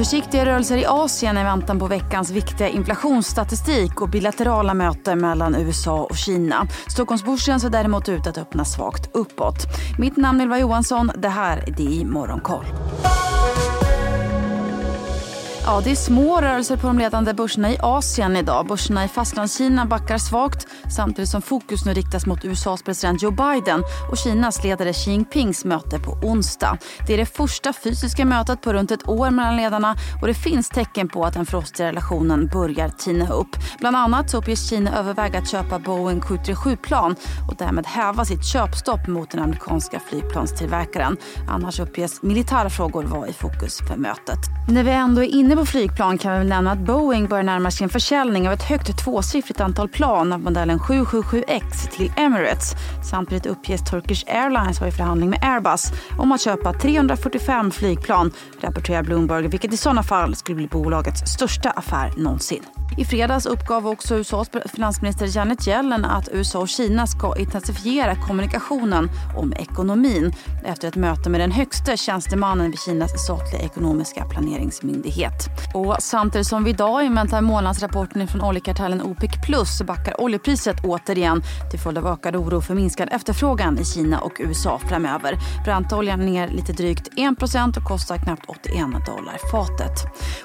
Försiktiga rörelser i Asien i väntan på veckans viktiga inflationsstatistik och bilaterala möten mellan USA och Kina. Stockholmsbörsen ser däremot ut att öppna svagt uppåt. Mitt namn är Ylva Johansson. Det här är DI Morgonkoll. Ja, det är små rörelser på de ledande börserna i Asien idag. Börserna i Fastlandskina backar svagt samtidigt som fokus nu riktas mot USAs president Joe Biden och Kinas ledare Xi Jinpings möte på onsdag. Det är det första fysiska mötet på runt ett år mellan ledarna och det finns tecken på att den frostiga relationen börjar tina upp. Bland annat så uppges Kina överväga att köpa Boeing 737-plan och därmed häva sitt köpstopp mot den amerikanska flygplanstillverkaren. Annars uppges militära frågor vara i fokus för mötet. När vi ändå är inne på flygplan kan vi väl nämna att Boeing börjar närma sig en försäljning av ett högt tvåsiffrigt antal plan av modellen 777X till Emirates. Samtidigt uppges Turkish Airlines vara i förhandling med Airbus om att köpa 345 flygplan, rapporterar Bloomberg, vilket i sådana fall skulle bli bolagets största affär någonsin. I fredags uppgav också USAs finansminister Janet Yellen att USA och Kina ska intensifiera kommunikationen om ekonomin efter ett möte med den högste tjänstemannen vid Kinas statliga ekonomiska planeringsmyndighet. Och samtidigt som vi idag inväntar månadsrapporten från oljekartellen OPEC plus backar oljepriset återigen till följd av ökad oro för minskad efterfrågan i Kina och USA framöver. Brantoljan ner lite drygt 1 och kostar knappt 81 dollar fatet.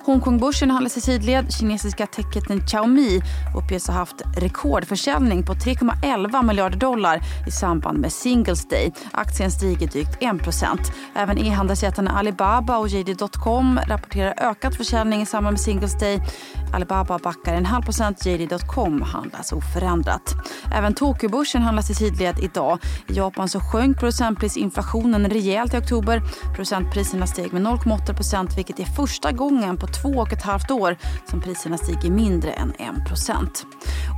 Hongkongbörsen handlas i sidled. Kinesiska tech Raketen Xiaomi uppges ha haft rekordförsäljning på 3,11 miljarder dollar i samband med Singles Day. Aktien stiger drygt 1% Även e-handelsjättarna Alibaba och JD.com rapporterar ökad försäljning i samband med Singles Day. Alibaba backar en halv procent, JD.com handlas oförändrat. Även Tokyobörsen handlas i sidled idag. I Japan så sjönk producentprisinflationen rejält i oktober. Producentpriserna steg med 0,8 vilket är första gången på två och ett halvt år som priserna stiger mindre mindre än 1.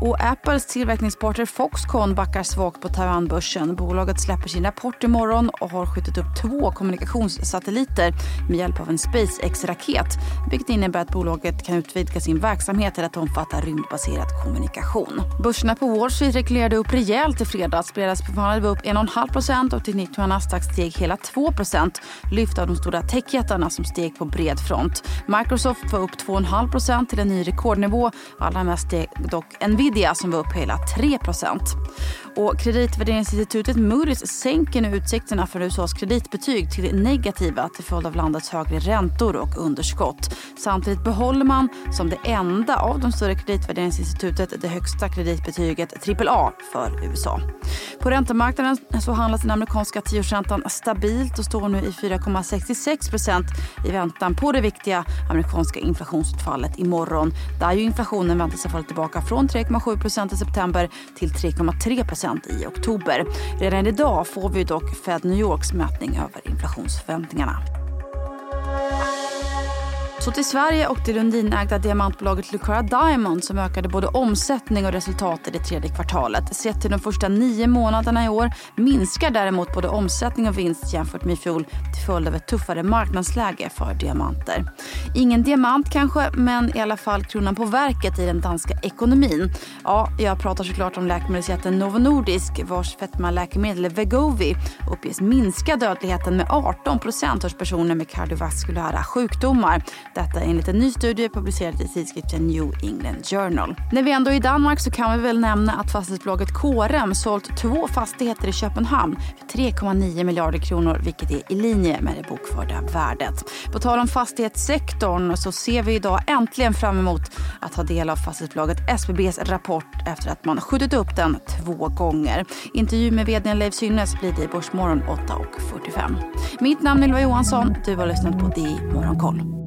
Och Apples tillverkningspartner Foxconn backar svagt på Taiwanbörsen. Bolaget släpper sin rapport imorgon och har skjutit upp två kommunikationssatelliter med hjälp av en SpaceX-raket vilket innebär att bolaget kan utvidga sin verksamhet till att omfatta rymdbaserad kommunikation. Börserna på Wall Street reglerade upp rejält i fredags. Fredagsförhandlade var upp 1,5 och teknik och Nasdaq steg hela 2. Lyft av de stora techjättarna som steg på bred front. Microsoft var upp 2,5 till en ny rekordnivå. Allra mest steg dock Nvidia som var upp hela 3. Och kreditvärderingsinstitutet Moody's sänker nu utsikterna för USAs kreditbetyg till negativa till följd av landets högre räntor och underskott. Samtidigt behåller man som det enda av de större kreditvärderingsinstitutet det högsta kreditbetyget AAA för USA. På räntemarknaden så handlas den amerikanska tioårsräntan stabilt och står nu i 4,66 procent i väntan på det viktiga amerikanska inflationsutfallet imorgon där ju inflationen väntas falla tillbaka från 3,7 procent i september till 3,3 procent i oktober. Redan idag får vi dock Fed New Yorks mätning över inflationsförväntningarna. Så till Sverige och det Lundinägda diamantbolaget Lucara Diamond som ökade både omsättning och resultat i det tredje kvartalet. Sett till de första nio månaderna i år minskar däremot både omsättning och vinst jämfört med i fjol till följd av ett tuffare marknadsläge för diamanter. Ingen diamant kanske, men i alla fall kronan på verket i den danska ekonomin. Ja, jag pratar såklart om läkemedelsjätten Novo Nordisk vars fetmaläkemedel Vegovi uppges minska dödligheten med 18% hos personer med kardiovaskulära sjukdomar. Detta enligt en ny studie publicerad i tidskriften New England Journal. När vi ändå är i Danmark så kan vi väl nämna att fastighetsbolaget KRM sålt två fastigheter i Köpenhamn för 3,9 miljarder kronor vilket är i linje med det bokförda värdet. På tal om fastighetssektorn så ser vi idag äntligen fram emot att ta del av fastighetsbolaget SBBs rapport efter att man skjutit upp den två gånger. Intervju med vd Leif Synnes blir det i Börsmorgon 8.45. Mitt namn är Ylva Johansson. Du har lyssnat på DI Morgonkoll.